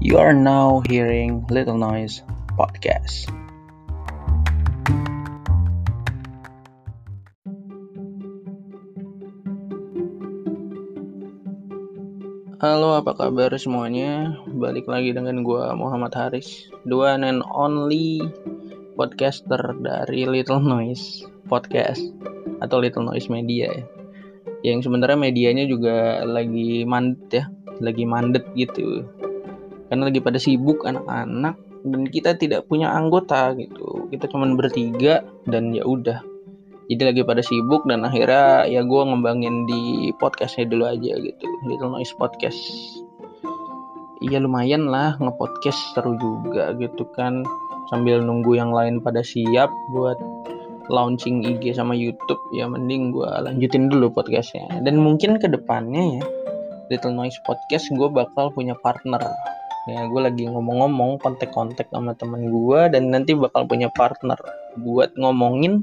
You are now hearing Little Noise Podcast. Halo, apa kabar semuanya? Balik lagi dengan gua Muhammad Haris, one and only podcaster dari Little Noise Podcast atau Little Noise Media ya. Yang sebenarnya medianya juga lagi mandet ya, lagi mandet gitu karena lagi pada sibuk anak-anak dan kita tidak punya anggota gitu. Kita cuma bertiga dan ya udah. Jadi lagi pada sibuk dan akhirnya ya gue ngembangin di podcastnya dulu aja gitu. Little Noise Podcast. Iya lumayan lah ngepodcast seru juga gitu kan. Sambil nunggu yang lain pada siap buat launching IG sama YouTube ya mending gue lanjutin dulu podcastnya. Dan mungkin ke depannya ya Little Noise Podcast gue bakal punya partner ya gue lagi ngomong-ngomong kontak-kontak sama temen gue dan nanti bakal punya partner buat ngomongin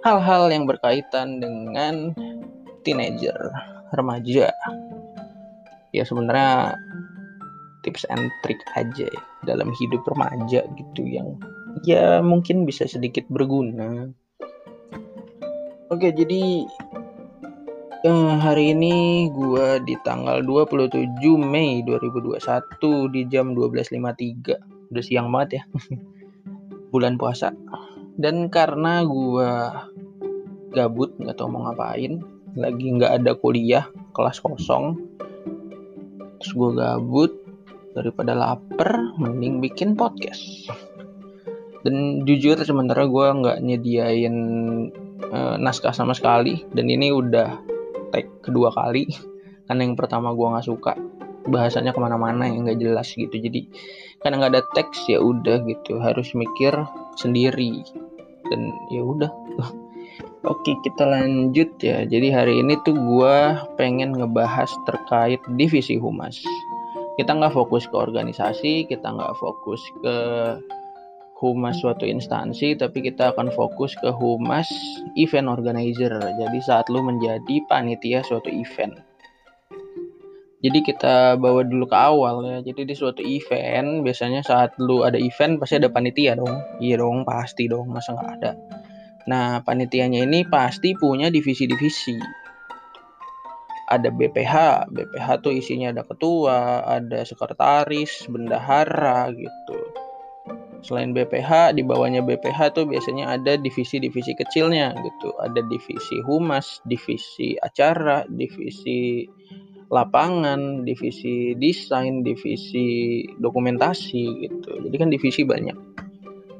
hal-hal yang berkaitan dengan teenager remaja. Ya sebenarnya tips and trick aja ya dalam hidup remaja gitu yang ya mungkin bisa sedikit berguna. Oke jadi Eh, hari ini gue di tanggal 27 Mei 2021 di jam 12.53 Udah siang banget ya. Bulan puasa. Dan karena gue gabut nggak tau mau ngapain Lagi nggak ada kuliah Kelas kosong Terus gue gabut Daripada lapar Mending bikin podcast. Dan jujur sementara gue nggak nyediain uh, naskah sama sekali. Dan ini udah tag kedua kali. Karena yang pertama gue nggak suka bahasanya ke mana-mana yang nggak jelas gitu. Jadi karena nggak ada teks ya udah gitu. Harus mikir sendiri. Dan ya udah. Oke kita lanjut ya. Jadi hari ini tuh gue pengen ngebahas terkait divisi humas. Kita nggak fokus ke organisasi kita nggak fokus ke humas suatu instansi tapi kita akan fokus ke humas event organizer. Jadi saat lu menjadi panitia suatu event. Jadi kita bawa dulu ke awal ya. Jadi di suatu event biasanya saat lu ada event pasti ada panitia dong. Iya dong pasti dong. Masa nggak ada? Nah panitianya ini pasti punya divisi-divisi. Ada BPH BPH tuh isinya ada ketua ada sekretaris bendahara gitu selain BPH di bawahnya BPH tuh biasanya ada divisi-divisi kecilnya gitu. Ada divisi humas divisi acara divisi lapangan divisi desain divisi dokumentasi gitu. Jadi kan divisi banyak.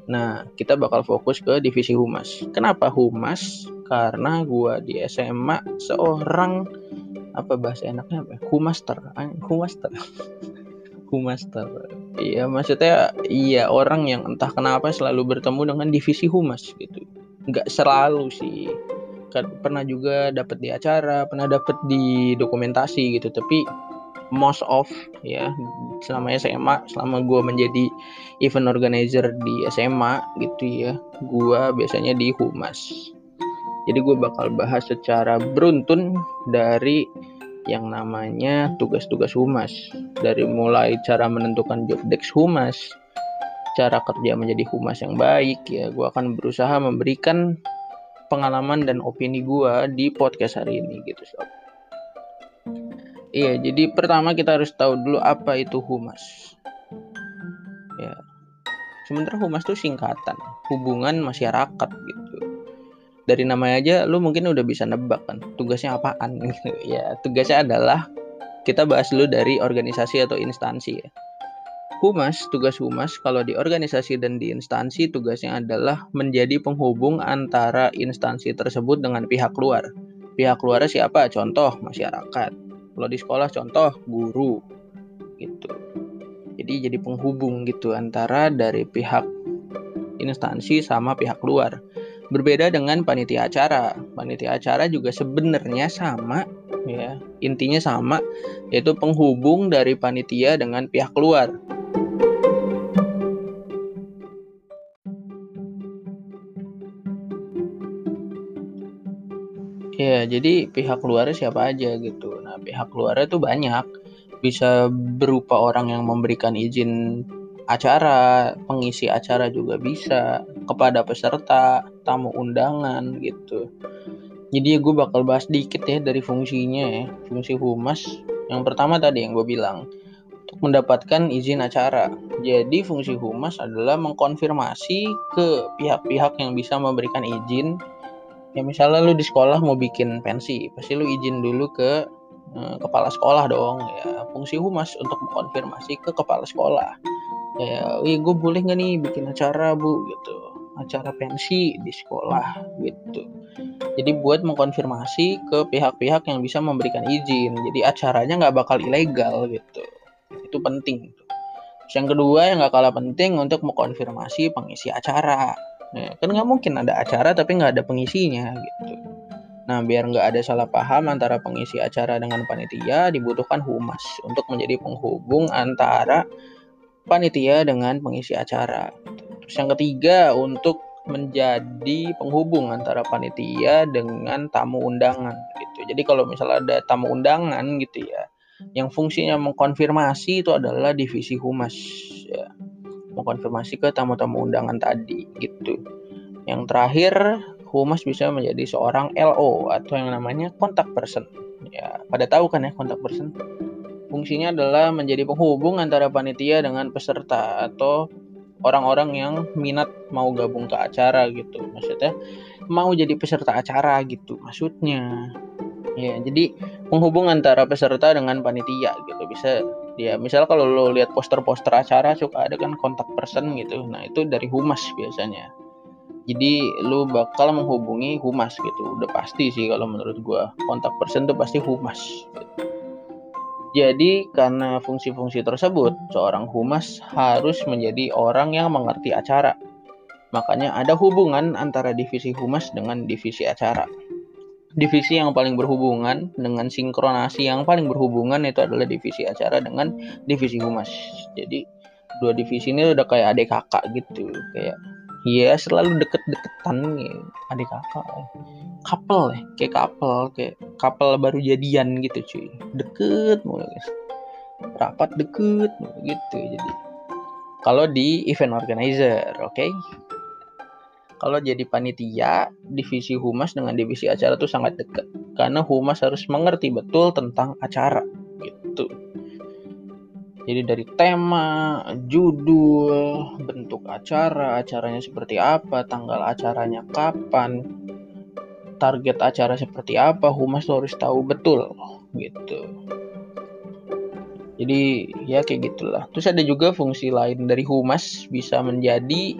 Nah kita bakal fokus ke divisi humas. Kenapa humas? Karena gua di SMA seorang apa bahasa enaknya apa humaster humaster. Humaster Iya, maksudnya iya orang yang entah kenapa selalu bertemu dengan divisi humas gitu. Nggak selalu sih. Kan pernah juga dapat di acara, pernah dapat di dokumentasi gitu, tapi most of ya selama SMA, selama gue menjadi event organizer di SMA gitu ya, gue biasanya di humas. Jadi gue bakal bahas secara beruntun dari yang namanya tugas-tugas humas. Dari mulai cara menentukan job desk humas cara kerja menjadi humas yang baik ya gue akan berusaha memberikan pengalaman dan opini gue di podcast hari ini gitu sob. Iya jadi pertama kita harus tahu dulu apa itu humas. Ya. Sementara humas itu singkatan hubungan masyarakat gitu dari namanya aja lu mungkin udah bisa nebak kan tugasnya apaan gitu ya tugasnya adalah kita bahas dulu dari organisasi atau instansi ya Humas, tugas humas kalau di organisasi dan di instansi tugasnya adalah menjadi penghubung antara instansi tersebut dengan pihak luar. Pihak luar siapa? Contoh masyarakat. Kalau di sekolah contoh guru gitu. Jadi jadi penghubung gitu antara dari pihak instansi sama pihak luar. Berbeda dengan panitia acara. Panitia acara juga sebenarnya sama ya. Intinya sama yaitu penghubung dari panitia dengan pihak luar. Ya, jadi pihak luar siapa aja gitu. Nah, pihak luar itu banyak. bisa berupa orang yang memberikan izin acara, pengisi acara juga bisa, kepada peserta, tamu undangan gitu. Jadi gue bakal bahas dikit ya dari fungsinya ya, fungsi humas. Yang pertama tadi yang gue bilang, untuk mendapatkan izin acara. Jadi fungsi humas adalah mengkonfirmasi ke pihak-pihak yang bisa memberikan izin. Ya misalnya lu di sekolah mau bikin pensi, pasti lu izin dulu ke eh, kepala sekolah dong. Ya fungsi humas untuk mengkonfirmasi ke kepala sekolah wih gue boleh nggak nih bikin acara bu gitu acara pensi di sekolah gitu. Jadi buat mengkonfirmasi ke pihak-pihak yang bisa memberikan izin. Jadi acaranya nggak bakal ilegal gitu. Itu penting Terus yang kedua yang nggak kalah penting untuk mengkonfirmasi pengisi acara. Ya, kan nggak mungkin ada acara tapi nggak ada pengisinya gitu. Nah, biar nggak ada salah paham antara pengisi acara dengan panitia, dibutuhkan humas untuk menjadi penghubung antara panitia dengan pengisi acara. Terus yang ketiga untuk menjadi penghubung antara panitia dengan tamu undangan gitu. Jadi kalau misalnya ada tamu undangan gitu ya, yang fungsinya mengkonfirmasi itu adalah divisi humas ya. Mengkonfirmasi ke tamu-tamu undangan tadi gitu. Yang terakhir, humas bisa menjadi seorang LO atau yang namanya kontak person. Ya, pada tahu kan ya kontak person? Fungsinya adalah menjadi penghubung antara panitia dengan peserta atau orang-orang yang minat mau gabung ke acara gitu. Maksudnya mau jadi peserta acara gitu maksudnya. Ya, jadi penghubung antara peserta dengan panitia gitu. Bisa ya misal kalau lo lihat poster-poster acara suka ada kan kontak person gitu. Nah, itu dari humas biasanya. Jadi lu bakal menghubungi humas gitu. Udah pasti sih kalau menurut gua kontak person tuh pasti humas. Gitu. Jadi, karena fungsi-fungsi tersebut, seorang humas harus menjadi orang yang mengerti acara. Makanya ada hubungan antara divisi humas dengan divisi acara. Divisi yang paling berhubungan dengan sinkronasi yang paling berhubungan itu adalah divisi acara dengan divisi humas. Jadi, dua divisi ini udah kayak adik kakak gitu, kayak Iya selalu deket-deketan nih adik kakak couple ya kayak couple kayak couple baru jadian gitu cuy. Deket mulu guys. Rapat deket mulu gitu jadi. Kalau di event organizer oke? Okay? kalau jadi panitia divisi humas dengan divisi acara tuh sangat dekat. Karena humas harus mengerti betul tentang acara gitu jadi dari tema, judul, bentuk acara, acaranya seperti apa, tanggal acaranya kapan, target acara seperti apa, humas harus tahu betul gitu. Jadi ya kayak gitulah. Terus ada juga fungsi lain dari humas bisa menjadi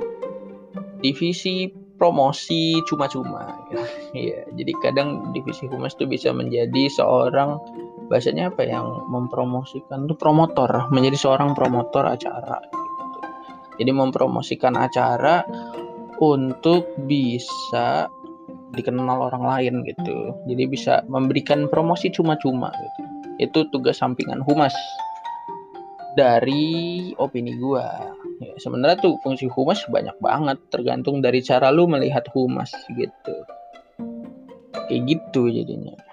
divisi promosi cuma-cuma. Ya, jadi kadang divisi humas tuh bisa menjadi seorang bahasanya apa yang mempromosikan? Itu promotor menjadi seorang promotor acara gitu. jadi mempromosikan acara untuk bisa dikenal orang lain gitu. Jadi bisa memberikan promosi cuma-cuma gitu. Itu tugas sampingan humas. Dari opini gua. Ya, sebenarnya tuh fungsi humas banyak banget tergantung dari cara lu melihat humas gitu. Kayak gitu jadinya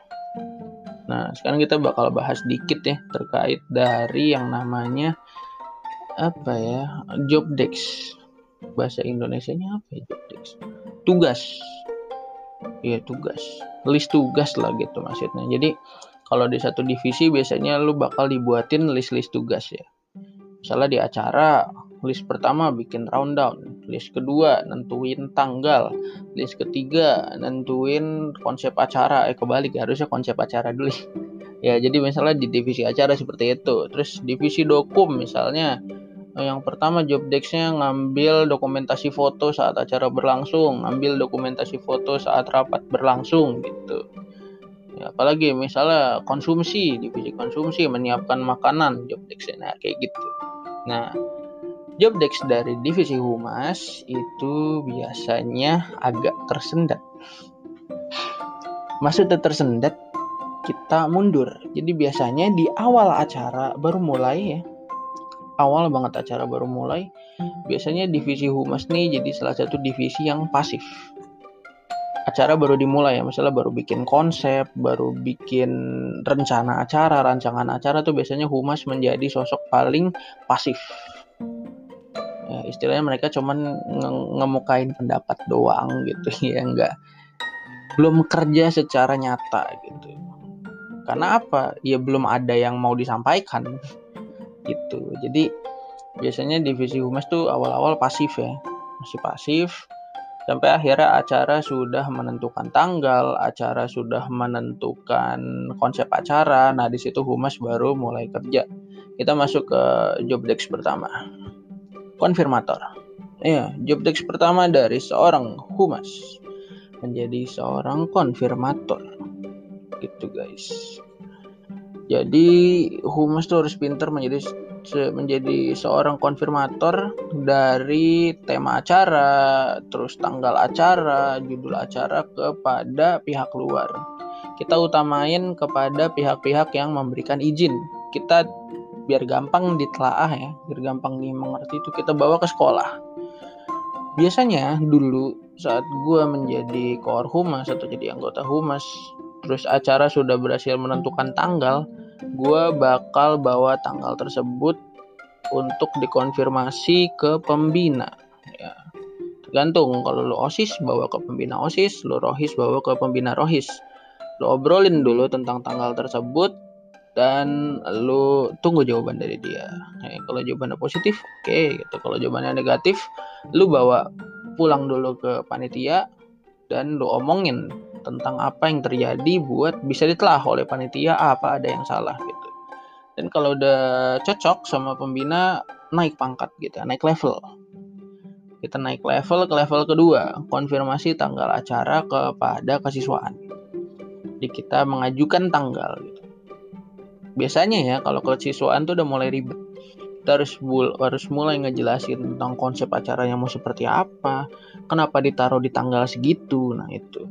Nah, sekarang kita bakal bahas dikit ya terkait dari yang namanya apa ya? Job desk. Bahasa Indonesianya apa ya job desk? Tugas. Iya, tugas. List tugas lah gitu maksudnya. Jadi, kalau di satu divisi biasanya lu bakal dibuatin list-list tugas ya. Misalnya di acara list pertama bikin rundown, list kedua nentuin tanggal, list ketiga nentuin konsep acara. Eh kebalik harusnya konsep acara dulu. ya jadi misalnya di divisi acara seperti itu. Terus divisi dokum misalnya yang pertama job desk-nya ngambil dokumentasi foto saat acara berlangsung, ngambil dokumentasi foto saat rapat berlangsung gitu. Ya, apalagi misalnya konsumsi, divisi konsumsi menyiapkan makanan job desk nah kayak gitu. Nah, Job desk dari divisi humas itu biasanya agak tersendat. Maksudnya tersendat, kita mundur. Jadi biasanya di awal acara baru mulai ya. Awal banget acara baru mulai. Biasanya divisi humas nih jadi salah satu divisi yang pasif. acara baru dimulai ya misalnya baru bikin konsep baru bikin rencana acara rancangan acara tuh biasanya humas menjadi sosok paling pasif ya, istilahnya mereka cuman nge ngemukain pendapat doang gitu ya enggak belum kerja secara nyata gitu karena apa ya belum ada yang mau disampaikan gitu jadi biasanya divisi humas tuh awal-awal pasif ya masih pasif sampai akhirnya acara sudah menentukan tanggal, acara sudah menentukan konsep acara. Nah, di situ humas baru mulai kerja. Kita masuk ke job desk pertama. Konfirmator. Ya, job desk pertama dari seorang humas menjadi seorang konfirmator. Gitu, guys. Jadi humas tuh harus pinter menjadi menjadi seorang konfirmator dari tema acara, terus tanggal acara, judul acara kepada pihak luar. Kita utamain kepada pihak-pihak yang memberikan izin. Kita biar gampang ditelaah ya, biar gampang dimengerti itu kita bawa ke sekolah. Biasanya dulu saat gue menjadi koor humas atau jadi anggota humas, terus acara sudah berhasil menentukan tanggal, gue bakal bawa tanggal tersebut untuk dikonfirmasi ke pembina. Ya. Tergantung kalau lu OSIS bawa ke pembina OSIS, lu ROHIS bawa ke pembina ROHIS. Lu obrolin dulu tentang tanggal tersebut dan lu tunggu jawaban dari dia. Ya, kalau jawabannya positif, oke okay, gitu. Kalau jawabannya negatif, lu bawa pulang dulu ke panitia dan lu omongin tentang apa yang terjadi buat bisa ditelah oleh panitia apa ada yang salah gitu. Dan kalau udah cocok sama pembina naik pangkat gitu, naik level. Kita naik level ke level kedua, konfirmasi tanggal acara kepada kesiswaan. Jadi kita mengajukan tanggal gitu. Biasanya ya kalau kesiswaan tuh udah mulai ribet kita harus harus mulai ngejelasin tentang konsep acaranya mau seperti apa, kenapa ditaruh di tanggal segitu. Nah, itu.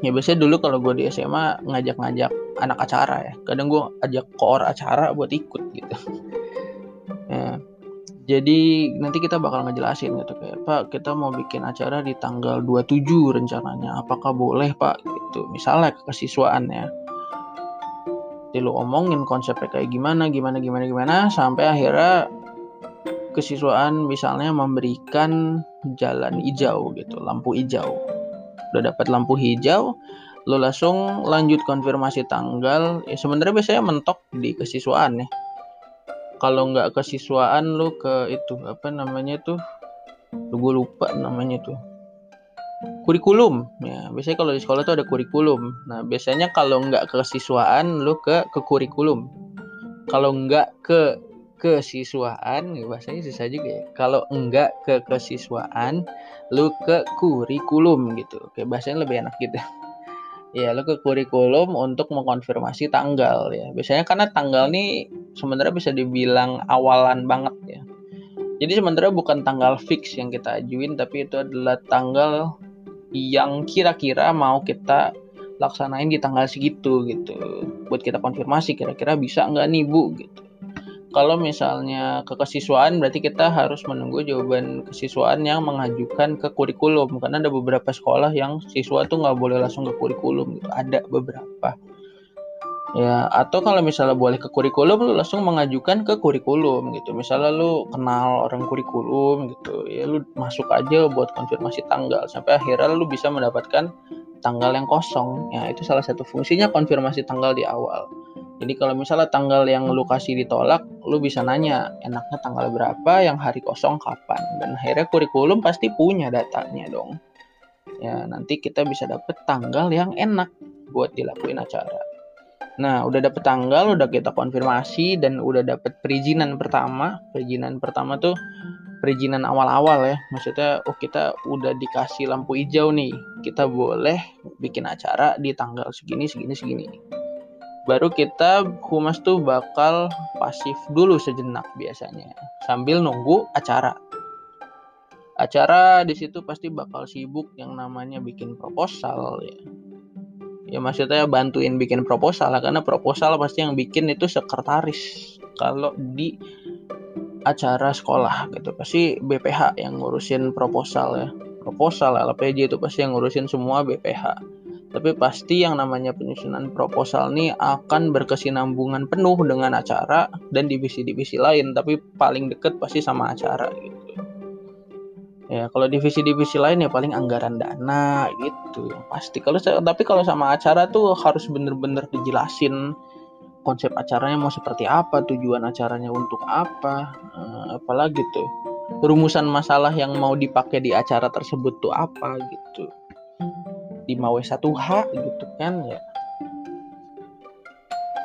Ya biasanya dulu kalau gue di SMA ngajak-ngajak anak acara ya. Kadang gue ajak koor acara buat ikut gitu. ya. Jadi nanti kita bakal ngejelasin gitu kayak Pak kita mau bikin acara di tanggal 27 rencananya. Apakah boleh Pak gitu. Misalnya kesiswaan ya jadi lu omongin konsepnya kayak gimana gimana gimana gimana sampai akhirnya kesiswaan misalnya memberikan jalan hijau gitu lampu hijau. Udah dapat lampu hijau lu langsung lanjut konfirmasi tanggal ya sebenarnya biasanya mentok di kesiswaan ya. Kalau nggak kesiswaan lu ke itu apa namanya tuh? Lu gue lupa namanya tuh kurikulum. Ya biasanya kalau di sekolah tuh ada kurikulum. Nah biasanya kalau nggak ke siswaan lu ke ke kurikulum. Kalau nggak ke kesiswaan ya bahasanya susah juga ya. Kalau enggak ke kesiswaan lu ke kurikulum gitu. Oke bahasanya lebih enak gitu. Ya lu ke kurikulum untuk mengkonfirmasi tanggal ya. Biasanya karena tanggal nih sebenarnya bisa dibilang awalan banget ya. Jadi sebenarnya bukan tanggal fix yang kita ajuin tapi itu adalah tanggal yang kira-kira mau kita laksanain di tanggal segitu gitu. Buat kita konfirmasi kira-kira bisa nggak nih bu? Gitu. Kalau misalnya ke kesiswaan berarti kita harus menunggu jawaban kesiswaan yang mengajukan ke kurikulum. Karena ada beberapa sekolah yang siswa tuh nggak boleh langsung ke kurikulum gitu. Ada beberapa ya atau kalau misalnya boleh ke kurikulum lu langsung mengajukan ke kurikulum gitu. Misalnya lu kenal orang kurikulum gitu ya lu masuk aja buat konfirmasi tanggal sampai akhirnya lu bisa mendapatkan tanggal yang kosong. Ya itu salah satu fungsinya konfirmasi tanggal di awal. Jadi kalau misalnya tanggal yang lu kasih ditolak lu bisa nanya enaknya tanggal berapa yang hari kosong kapan? Dan akhirnya kurikulum pasti punya datanya dong. Ya nanti kita bisa dapet tanggal yang enak buat dilakuin acara Nah, udah dapet tanggal, udah kita konfirmasi dan udah dapet perizinan pertama. Perizinan pertama tuh perizinan awal-awal ya. Maksudnya, oh kita udah dikasih lampu hijau nih. Kita boleh bikin acara di tanggal segini, segini, segini. Baru kita humas tuh bakal pasif dulu sejenak biasanya. Sambil nunggu acara. Acara di situ pasti bakal sibuk yang namanya bikin proposal ya ya maksudnya bantuin bikin proposal lah karena proposal pasti yang bikin itu sekretaris. Kalau di acara sekolah gitu pasti BPH yang ngurusin proposal ya. Proposal LPJ itu pasti yang ngurusin semua BPH tapi pasti yang namanya penyusunan proposal ini akan berkesinambungan penuh dengan acara dan divisi-divisi lain. Tapi paling deket pasti sama acara gitu ya kalau divisi-divisi lain ya paling anggaran dana gitu pasti. Kalau tapi kalau sama acara tuh harus bener-bener dijelasin konsep acaranya mau seperti apa tujuan acaranya untuk apa eh, apalagi tuh rumusan masalah yang mau dipakai di acara tersebut tuh apa gitu. 5W1H gitu kan ya.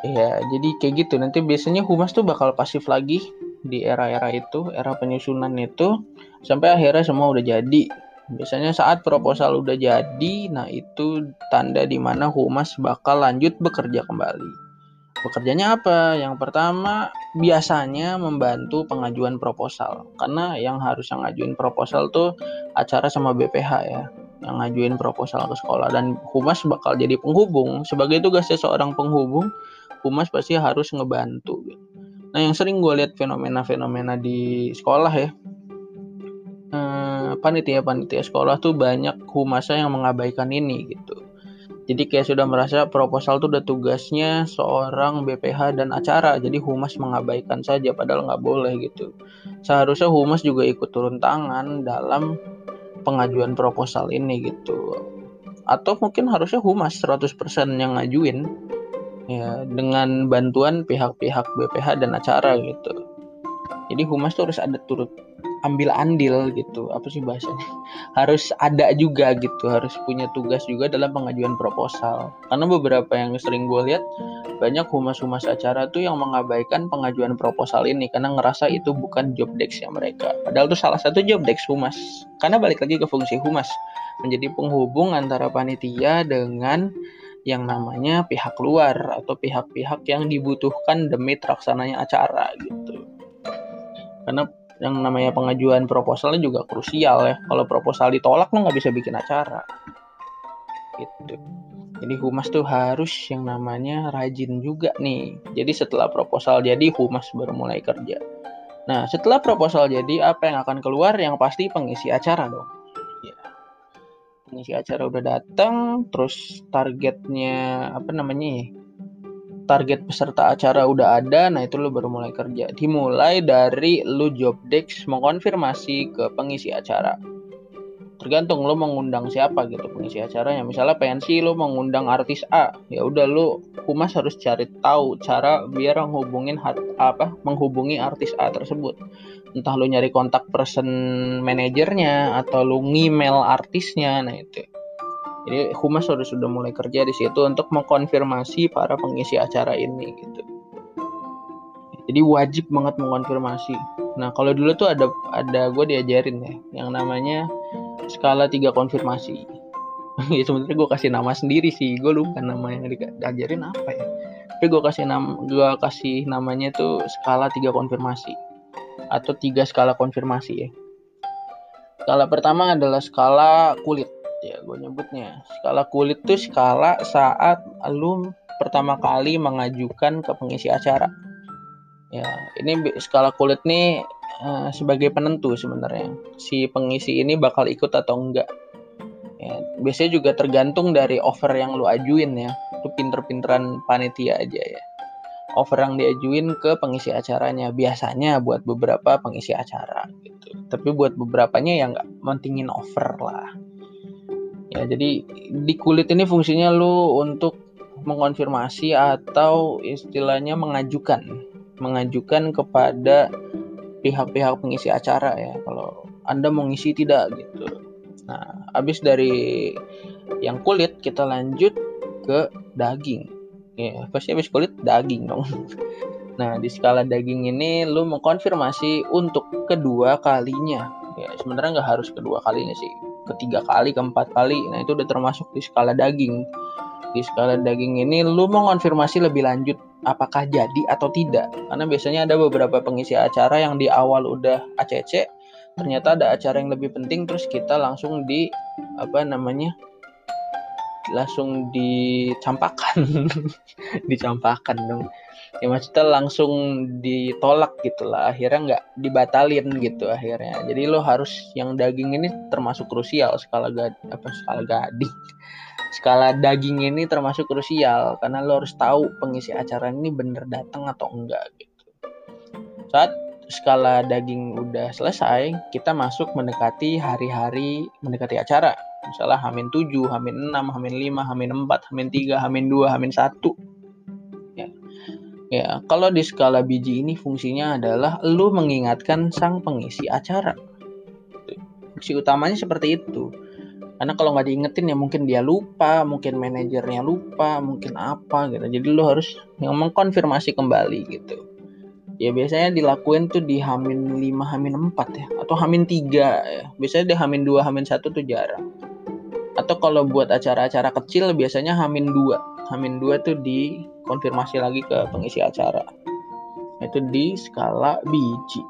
Ya jadi kayak gitu. Nanti biasanya humas tuh bakal pasif lagi di era-era itu era penyusunan itu sampai akhirnya semua udah jadi. Biasanya saat proposal udah jadi nah itu tanda di mana humas bakal lanjut bekerja kembali. Bekerjanya apa? Yang pertama biasanya membantu pengajuan proposal. Karena yang harus ngajuin proposal tuh acara sama BPH ya yang ngajuin proposal ke sekolah. Dan humas bakal jadi penghubung. Sebagai tugasnya seorang penghubung humas pasti harus ngebantu gitu. Nah yang sering gue lihat fenomena-fenomena di sekolah ya eh, panitia-panitia sekolah tuh banyak humasnya yang mengabaikan ini gitu. Jadi kayak sudah merasa proposal tuh udah tugasnya seorang BPH dan acara jadi humas mengabaikan saja padahal nggak boleh gitu. Seharusnya humas juga ikut turun tangan dalam pengajuan proposal ini gitu. Atau mungkin harusnya humas 100% yang ngajuin ya dengan bantuan pihak-pihak BPH dan acara gitu. Jadi humas tuh harus ada turut ambil andil gitu. Apa sih bahasanya? Harus ada juga gitu. Harus punya tugas juga dalam pengajuan proposal. Karena beberapa yang sering gue lihat banyak humas-humas acara tuh yang mengabaikan pengajuan proposal ini karena ngerasa itu bukan job desknya mereka. Padahal itu salah satu job desk humas. Karena balik lagi ke fungsi humas. Menjadi penghubung antara panitia dengan yang namanya pihak luar atau pihak-pihak yang dibutuhkan demi terlaksananya acara gitu karena yang namanya pengajuan proposalnya juga krusial ya. Kalau proposal ditolak lo nggak bisa bikin acara. Gitu. Jadi humas tuh harus yang namanya rajin juga nih. Jadi setelah proposal jadi humas baru mulai kerja. Nah setelah proposal jadi apa yang akan keluar? Yang pasti pengisi acara dong. Pengisi acara udah datang, terus targetnya apa namanya ya? target peserta acara udah ada, nah itu lo baru mulai kerja. Dimulai dari lu job desk mengkonfirmasi ke pengisi acara. Tergantung lo mengundang siapa gitu pengisi acaranya. Misalnya pensi lo mengundang artis A, ya udah lo humas harus cari tahu cara biar menghubungin apa menghubungi artis A tersebut. Entah lo nyari kontak person manajernya atau lo ngemail artisnya, nah itu jadi humas harus sudah mulai kerja di situ untuk mengkonfirmasi para pengisi acara ini gitu. Jadi wajib banget mengkonfirmasi. Nah kalau dulu tuh ada ada gue diajarin ya yang namanya skala tiga konfirmasi. ya sebenarnya gue kasih nama sendiri sih. Gue lupa nama yang diajarin apa ya. Tapi gue kasih nama gue kasih namanya tuh skala tiga konfirmasi atau tiga skala konfirmasi ya. Skala pertama adalah skala kulit ya gue nyebutnya skala kulit tuh skala saat lu pertama kali mengajukan ke pengisi acara ya ini skala kulit nih uh, sebagai penentu sebenarnya. Si pengisi ini bakal ikut atau enggak. Ya biasanya juga tergantung dari offer yang lu ajuin ya. Lu pinter-pinteran panitia aja ya. Offer yang diajuin ke pengisi acaranya. Biasanya buat beberapa pengisi acara gitu. Tapi buat beberapanya yang nggak mentingin offer lah. Ya jadi di kulit ini fungsinya lu untuk mengonfirmasi atau istilahnya mengajukan. Mengajukan kepada pihak-pihak pengisi acara ya kalau anda mau ngisi tidak gitu nah habis dari yang kulit kita lanjut ke daging ya pasti habis kulit daging dong nah di skala daging ini lu mengkonfirmasi untuk kedua kalinya ya sebenarnya nggak harus kedua kalinya sih ketiga kali, keempat kali. Nah, itu udah termasuk di skala daging. Di skala daging ini lu mau konfirmasi lebih lanjut apakah jadi atau tidak. Karena biasanya ada beberapa pengisi acara yang di awal udah ACC, ternyata ada acara yang lebih penting terus kita langsung di apa namanya? langsung dicampakkan dicampakkan dong ya maksudnya langsung ditolak gitu lah akhirnya nggak dibatalin gitu akhirnya jadi lo harus yang daging ini termasuk krusial skala gad apa skala gading skala daging ini termasuk krusial karena lo harus tahu pengisi acara ini bener datang atau enggak gitu saat skala daging udah selesai kita masuk mendekati hari-hari mendekati acara misalnya Hamin 7, Hamin 6, Hamin 5, Hamin 4, Hamin 3, Hamin 2, Hamin 1. Ya. Ya, kalau di skala biji ini fungsinya adalah lu mengingatkan sang pengisi acara. Fungsi utamanya seperti itu. Karena kalau nggak diingetin ya mungkin dia lupa, mungkin manajernya lupa, mungkin apa gitu. Jadi lu harus yang mengkonfirmasi kembali gitu ya biasanya dilakuin tuh di Hamin 5 Hamin 4 ya atau Hamin 3 ya. Biasanya di Hamin 2 Hamin 1 tuh jarang. Atau kalau buat acara-acara kecil biasanya Hamin 2. Hamin 2 tuh dikonfirmasi lagi ke pengisi acara. Itu di skala biji.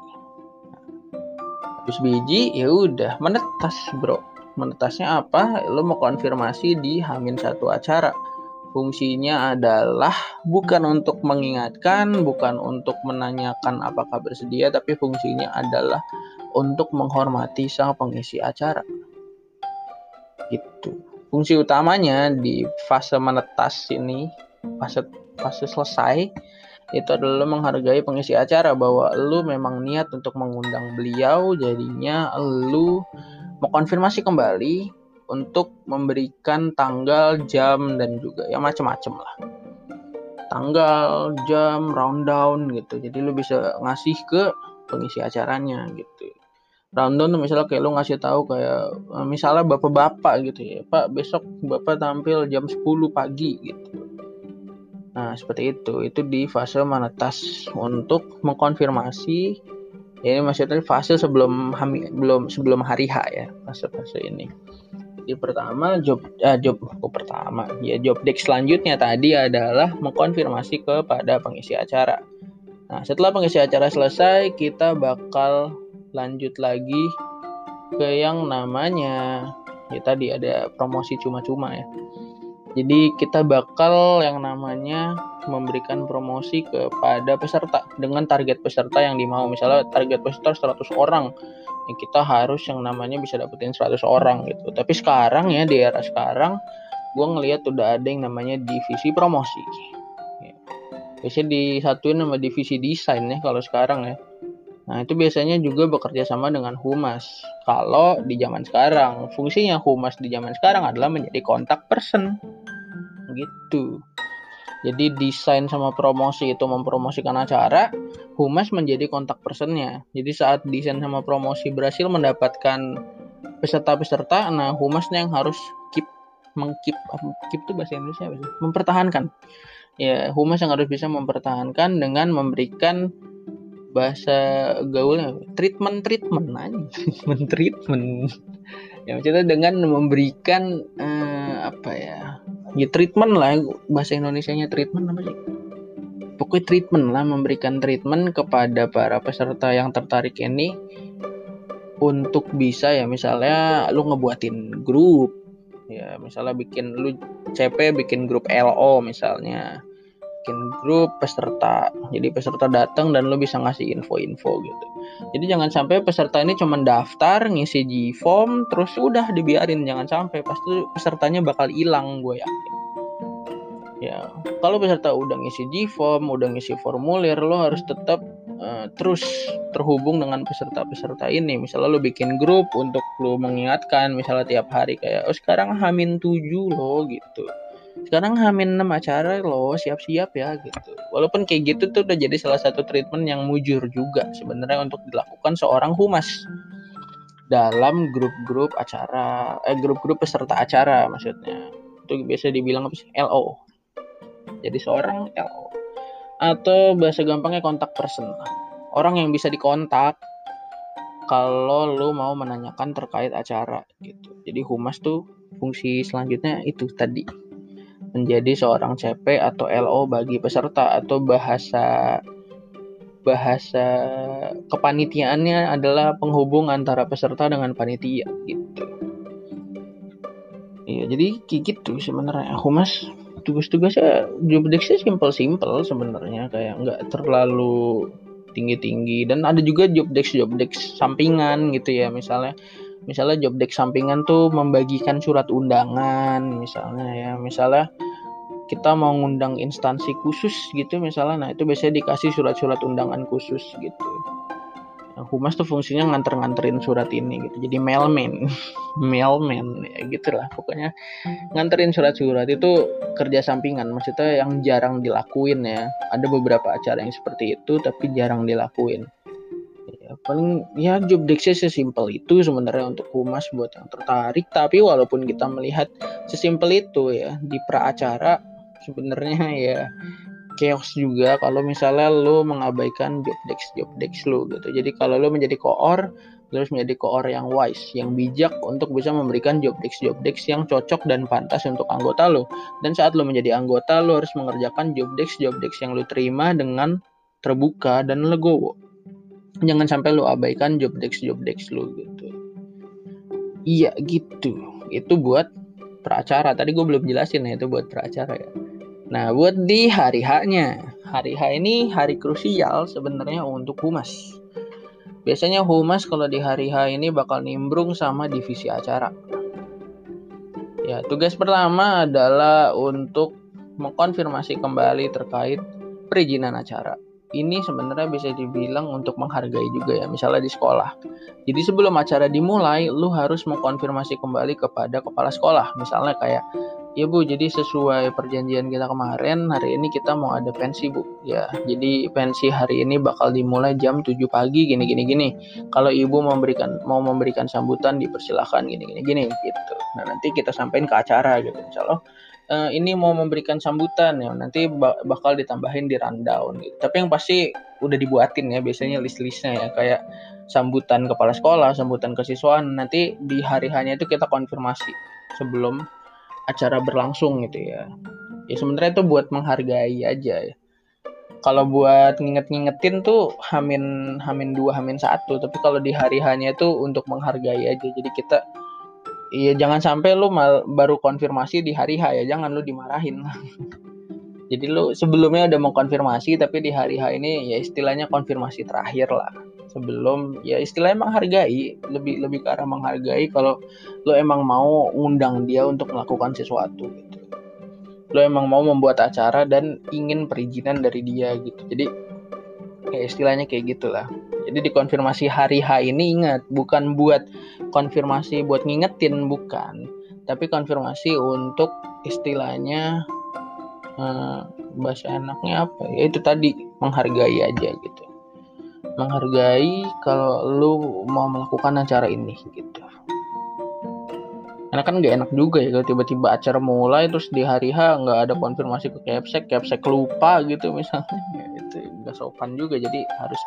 Habis biji ya udah menetas, Bro. Menetasnya apa? Lo mau konfirmasi di Hamin satu acara Fungsinya adalah bukan untuk mengingatkan, bukan untuk menanyakan apakah bersedia, tapi fungsinya adalah untuk menghormati sang pengisi acara. Gitu. Fungsi utamanya di fase menetas ini, fase fase selesai, itu adalah menghargai pengisi acara bahwa lu memang niat untuk mengundang beliau, jadinya mau konfirmasi kembali untuk memberikan tanggal, jam dan juga ya macam-macam lah. Tanggal, jam, rundown gitu. Jadi lu bisa ngasih ke pengisi acaranya gitu. Rundown tuh misalnya kayak lu ngasih tahu kayak eh, misalnya bapak-bapak gitu ya. Pak, besok Bapak tampil jam 10 pagi gitu. Nah, seperti itu. Itu di fase menetas untuk mengkonfirmasi ya ini maksudnya fase sebelum belum sebelum hari H ya fase-fase ini jadi pertama job uh, job oh, pertama ya job desk selanjutnya tadi adalah mengkonfirmasi kepada pengisi acara. Nah, setelah pengisi acara selesai, kita bakal lanjut lagi ke yang namanya ya tadi ada promosi cuma-cuma ya. Jadi kita bakal yang namanya memberikan promosi kepada peserta dengan target peserta yang dimau. Misalnya target peserta 100 orang ya kita harus yang namanya bisa dapetin 100 orang gitu. Tapi sekarang ya di era sekarang gue ngelihat udah ada yang namanya divisi promosi. Ya. biasanya disatuin sama divisi desain ya kalau sekarang ya. Nah itu biasanya juga bekerja sama dengan humas. Kalau di zaman sekarang fungsinya humas di zaman sekarang adalah menjadi kontak person gitu jadi desain sama promosi itu mempromosikan acara, humas menjadi kontak personnya. Jadi saat desain sama promosi berhasil mendapatkan peserta-peserta, nah humasnya yang harus keep mengkeep keep itu bahasa Indonesia apa sih? Mempertahankan. Ya, humas yang harus bisa mempertahankan dengan memberikan bahasa gaulnya treatment treatment aja treatment treatment ya maksudnya dengan memberikan uh, apa ya ya treatment lah bahasa Indonesia-nya treatment apa sih? Pokoknya treatment lah memberikan treatment kepada para peserta yang tertarik ini untuk bisa ya misalnya lu ngebuatin grup. Ya misalnya bikin lu CP bikin grup LO misalnya bikin grup peserta. Jadi peserta datang dan lu bisa ngasih info-info gitu. Jadi jangan sampai peserta ini cuma daftar ngisi G form terus udah dibiarin. Jangan sampai pasti pesertanya bakal hilang gue yakin. Ya kalau peserta udah ngisi G form udah ngisi formulir lo harus tetap uh, terus terhubung dengan peserta-peserta ini. Misalnya lo bikin grup untuk lo mengingatkan misalnya tiap hari kayak oh sekarang hamin 7 lo gitu sekarang hamin 6 acara lo siap-siap ya gitu. Walaupun kayak gitu tuh udah jadi salah satu treatment yang mujur juga sebenarnya untuk dilakukan seorang humas. Dalam grup-grup acara eh grup-grup peserta acara maksudnya. Itu biasa dibilang apa sih? LO jadi seorang LO atau bahasa gampangnya kontak person. Orang yang bisa dikontak kalau lu mau menanyakan terkait acara gitu. Jadi humas tuh fungsi selanjutnya itu tadi menjadi seorang CP atau LO bagi peserta atau bahasa bahasa kepanitiaannya adalah penghubung antara peserta dengan panitia gitu. Iya, jadi gitu sebenarnya. Humas tugas-tugasnya job desk-nya simpel-simpel sebenarnya kayak nggak terlalu tinggi-tinggi dan ada juga job desk job desk sampingan gitu ya misalnya misalnya job desk sampingan tuh membagikan surat undangan misalnya ya. Misalnya kita mau ngundang instansi khusus gitu misalnya. Nah itu biasanya dikasih surat-surat undangan khusus gitu. Nah, humas tuh fungsinya nganter-nganterin surat ini gitu. Jadi mailman. Mailman ya gitulah. Pokoknya nganterin surat-surat itu kerja sampingan. Maksudnya yang jarang dilakuin ya. Ada beberapa acara yang seperti itu tapi jarang dilakuin paling ya job desknya sesimpel itu sebenarnya untuk humas buat yang tertarik. Tapi walaupun kita melihat sesimpel itu ya di pra acara sebenarnya ya chaos juga kalau misalnya lo mengabaikan job desk job desk lo gitu. Jadi kalau lo menjadi koor lo harus menjadi koor yang wise yang bijak untuk bisa memberikan job desk job desk yang cocok dan pantas untuk anggota lo dan saat lo menjadi anggota lo harus mengerjakan job desk job desk yang lo terima dengan terbuka dan legowo jangan sampai lu abaikan job desk job desk lu gitu. Iya gitu. Itu buat peracara. Tadi gue belum jelasin ya itu buat peracara ya. Nah buat di hari haknya hari H ini hari krusial sebenarnya untuk humas. Biasanya humas kalau di hari H ini bakal nimbrung sama divisi acara. Ya tugas pertama adalah untuk mengkonfirmasi kembali terkait perizinan acara ini sebenarnya bisa dibilang untuk menghargai juga ya, misalnya di sekolah. Jadi sebelum acara dimulai, lu harus mengkonfirmasi kembali kepada kepala sekolah. Misalnya kayak, ya bu, jadi sesuai perjanjian kita kemarin, hari ini kita mau ada pensi bu. Ya, jadi pensi hari ini bakal dimulai jam 7 pagi, gini gini gini. Kalau ibu memberikan mau memberikan sambutan, dipersilahkan gini gini gini gitu. Nah nanti kita sampaikan ke acara gitu, misalnya uh, ini mau memberikan sambutan ya nanti bakal ditambahin di rundown gitu. Tapi yang pasti udah dibuatin ya biasanya list-listnya ya kayak sambutan kepala sekolah, sambutan kesiswaan nanti di hari hanya itu kita konfirmasi sebelum acara berlangsung gitu ya. Ya sebenarnya itu buat menghargai aja ya. Kalau buat nginget-ngingetin tuh hamin hamin dua hamin satu tapi kalau di hari hanya itu untuk menghargai aja jadi kita Iya jangan sampai lu mal, baru konfirmasi di hari H ya, jangan lu dimarahin. Jadi lu sebelumnya udah mau konfirmasi tapi di hari H ini ya istilahnya konfirmasi terakhir lah. Sebelum ya istilahnya menghargai, lebih lebih ke arah menghargai kalau lu emang mau ngundang dia untuk melakukan sesuatu gitu. Lu emang mau membuat acara dan ingin perizinan dari dia gitu. Jadi kayak istilahnya kayak gitulah. Jadi dikonfirmasi hari H ini ingat bukan buat konfirmasi buat ngingetin bukan, tapi konfirmasi untuk istilahnya uh, bahasa enaknya apa ya itu tadi menghargai aja gitu. Menghargai kalau lu mau melakukan acara ini gitu. Karena kan gak enak juga ya kalau tiba-tiba acara mulai terus di hari H nggak ada konfirmasi ke Capsek, Capsek lupa gitu misalnya. Ya, itu gak sopan juga jadi harus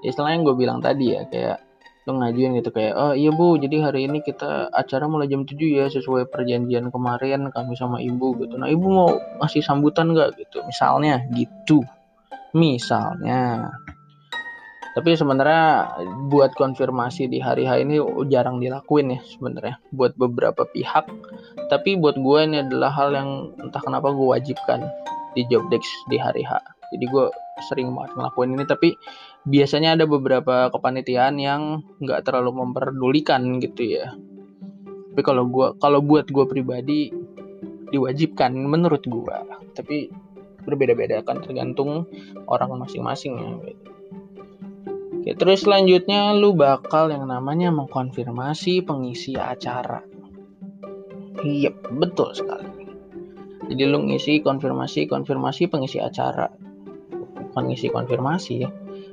ya istilahnya yang gue bilang tadi ya kayak lo ngajuin gitu kayak oh iya bu jadi hari ini kita acara mulai jam 7 ya sesuai perjanjian kemarin kami sama ibu gitu. Nah ibu mau ngasih sambutan nggak? Gitu. Misalnya gitu. Misalnya tapi sebenarnya buat konfirmasi di hari H ini jarang dilakuin ya sebenarnya buat beberapa pihak. Tapi buat gue ini adalah hal yang entah kenapa gue wajibkan di job di hari H. Jadi gue sering banget ngelakuin ini tapi biasanya ada beberapa kepanitiaan yang nggak terlalu memperdulikan gitu ya. Tapi kalau gua kalau buat gue pribadi diwajibkan menurut gue tapi berbeda-beda kan tergantung orang masing-masing ya Oke, terus selanjutnya lu bakal yang namanya mengkonfirmasi pengisi acara. Iya, betul sekali. Jadi lu ngisi konfirmasi konfirmasi pengisi acara. Bukan ngisi konfirmasi ya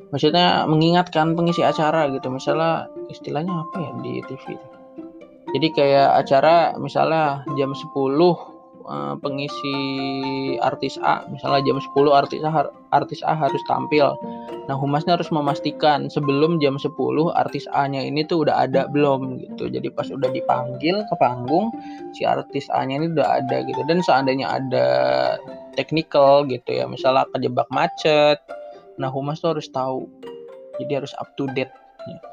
maksudnya mengingatkan pengisi acara gitu misalnya istilahnya apa ya di TV jadi kayak acara misalnya jam 10 eh, pengisi artis A misalnya jam 10 artis A artis A harus tampil nah humasnya harus memastikan sebelum jam 10 artis A-nya ini tuh udah ada belum gitu jadi pas udah dipanggil ke panggung si artis A-nya ini udah ada gitu dan seandainya ada technical gitu ya misalnya kejebak macet Nah, humas tuh harus tahu. Jadi harus up to date.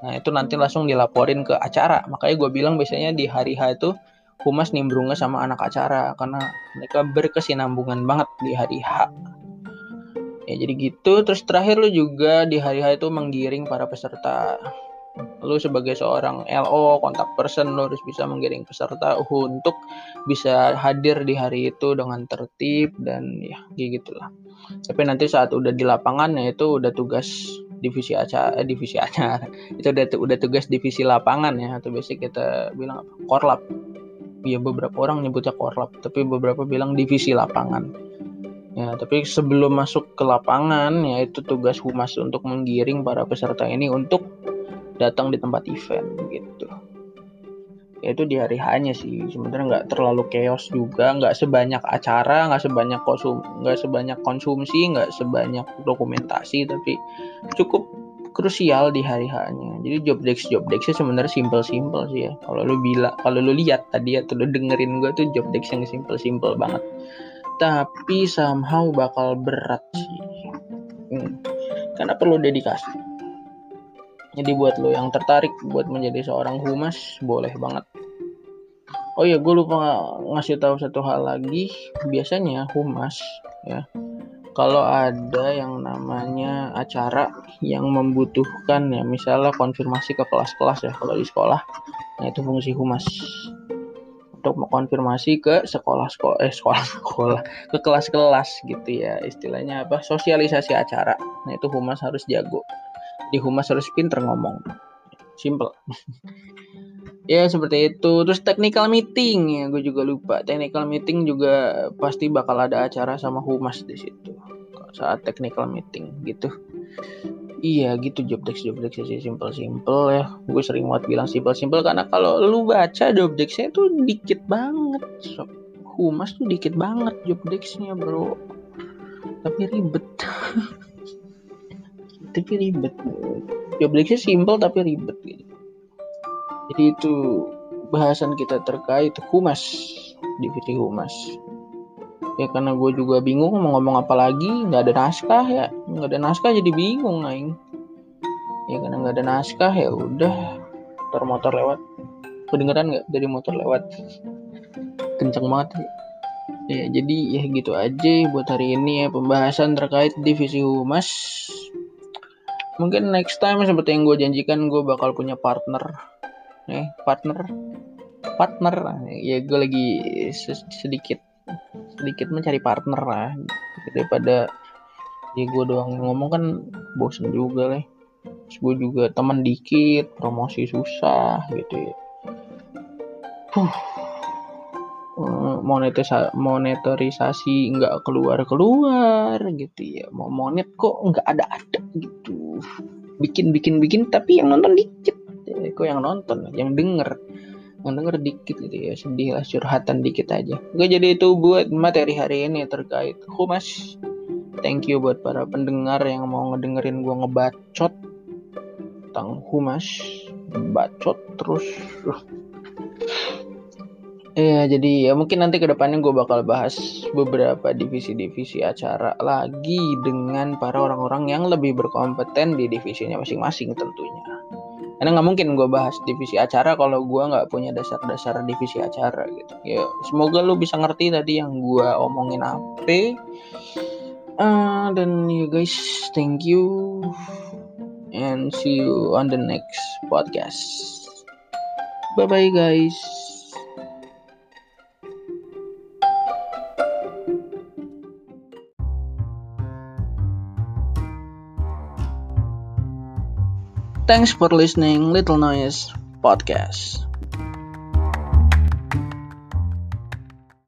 Nah, itu nanti langsung dilaporin ke acara. Makanya gue bilang biasanya di hari H itu humas nimbrungnya sama anak acara karena mereka berkesinambungan banget di hari H ya jadi gitu. Terus terakhir lu juga di hari H itu menggiring para peserta. Lu sebagai seorang LO kontak person lu harus bisa menggiring peserta untuk bisa hadir di hari itu dengan tertib dan ya kayak gitulah. Tapi nanti saat udah di lapangan ya itu udah tugas divisi acara eh, divisi acara. Itu udah udah tugas divisi lapangan ya. Atau biasa kita bilang korlap. Ya beberapa orang nyebutnya korlap tapi beberapa bilang divisi lapangan ya tapi sebelum masuk ke lapangan ya itu tugas humas untuk menggiring para peserta ini untuk datang di tempat event gitu. Ya itu di hari hanya sih. Sebenarnya nggak terlalu chaos juga. Nggak sebanyak acara nggak sebanyak konsum nggak sebanyak konsumsi nggak sebanyak dokumentasi tapi cukup krusial di hari hanya. Jadi job desk job desk sebenarnya simple simple sih ya. Kalau lu bila kalau lu lihat tadi atau lu dengerin gue tuh job desk yang simple simple banget tapi somehow bakal berat sih. Hmm. karena perlu dedikasi. Jadi buat lo yang tertarik buat menjadi seorang humas boleh banget. Oh iya gue lupa ngasih tahu satu hal lagi. Biasanya humas ya kalau ada yang namanya acara yang membutuhkan ya misalnya konfirmasi ke kelas-kelas ya kalau di sekolah nah itu fungsi humas untuk mengkonfirmasi ke sekolah sekolah eh sekolah sekolah ke kelas-kelas gitu ya. Istilahnya apa? Sosialisasi acara. Nah itu humas harus jago. Di humas harus pinter ngomong. Simple. Ya seperti itu. Terus technical meeting. Ya gue juga lupa. Technical meeting juga pasti bakal ada acara sama humas di situ. Saat technical meeting gitu iya gitu job desk job desk sih simple simple ya. Gue sering banget bilang simple simple karena kalau lu baca job desknya tuh dikit banget so, humas tuh dikit banget job desknya bro. Tapi ribet. Tapi ribet job desknya simple tapi ribet gitu. Jadi itu bahasan kita terkait humas divisi humas. Ya karena gue juga bingung mau ngomong apa lagi nggak ada naskah ya nggak ada naskah jadi bingung aing ya karena nggak ada naskah ya udah. Motor motor lewat. Kedengeran nggak dari motor lewat? Kenceng banget. Ya. ya jadi ya gitu aja buat hari ini ya pembahasan terkait divisi humas. Mungkin next time seperti yang gue janjikan gue bakal punya partner. Eh partner? Partner. Ya gue lagi sedikit sedikit mencari partner lah daripada ya gue doang ngomong kan bosen juga lah gue juga teman dikit promosi susah gitu ya. Huh. monetisasi monetarisasi nggak keluar keluar gitu ya. Mau monet kok nggak ada ada gitu. Bikin bikin bikin tapi yang nonton dikit. Ya, kok yang nonton? Yang denger. Denger dikit gitu ya. Sedih lah curhatan dikit aja. Oke jadi itu buat materi hari ini terkait humas thank you buat para pendengar yang mau ngedengerin gue ngebacot. Tentang humas bacot terus. Ya jadi ya mungkin nanti ke depannya gue bakal bahas beberapa divisi-divisi acara lagi dengan para orang-orang yang lebih berkompeten di divisinya masing-masing tentunya. Karena nggak mungkin gue bahas divisi acara kalau gue nggak punya dasar-dasar divisi acara gitu. Ya semoga lu bisa ngerti tadi yang gue omongin apa uh, dan you guys thank you. And see you on the next podcast. Bye bye guys. Thanks for listening Little Noise Podcast.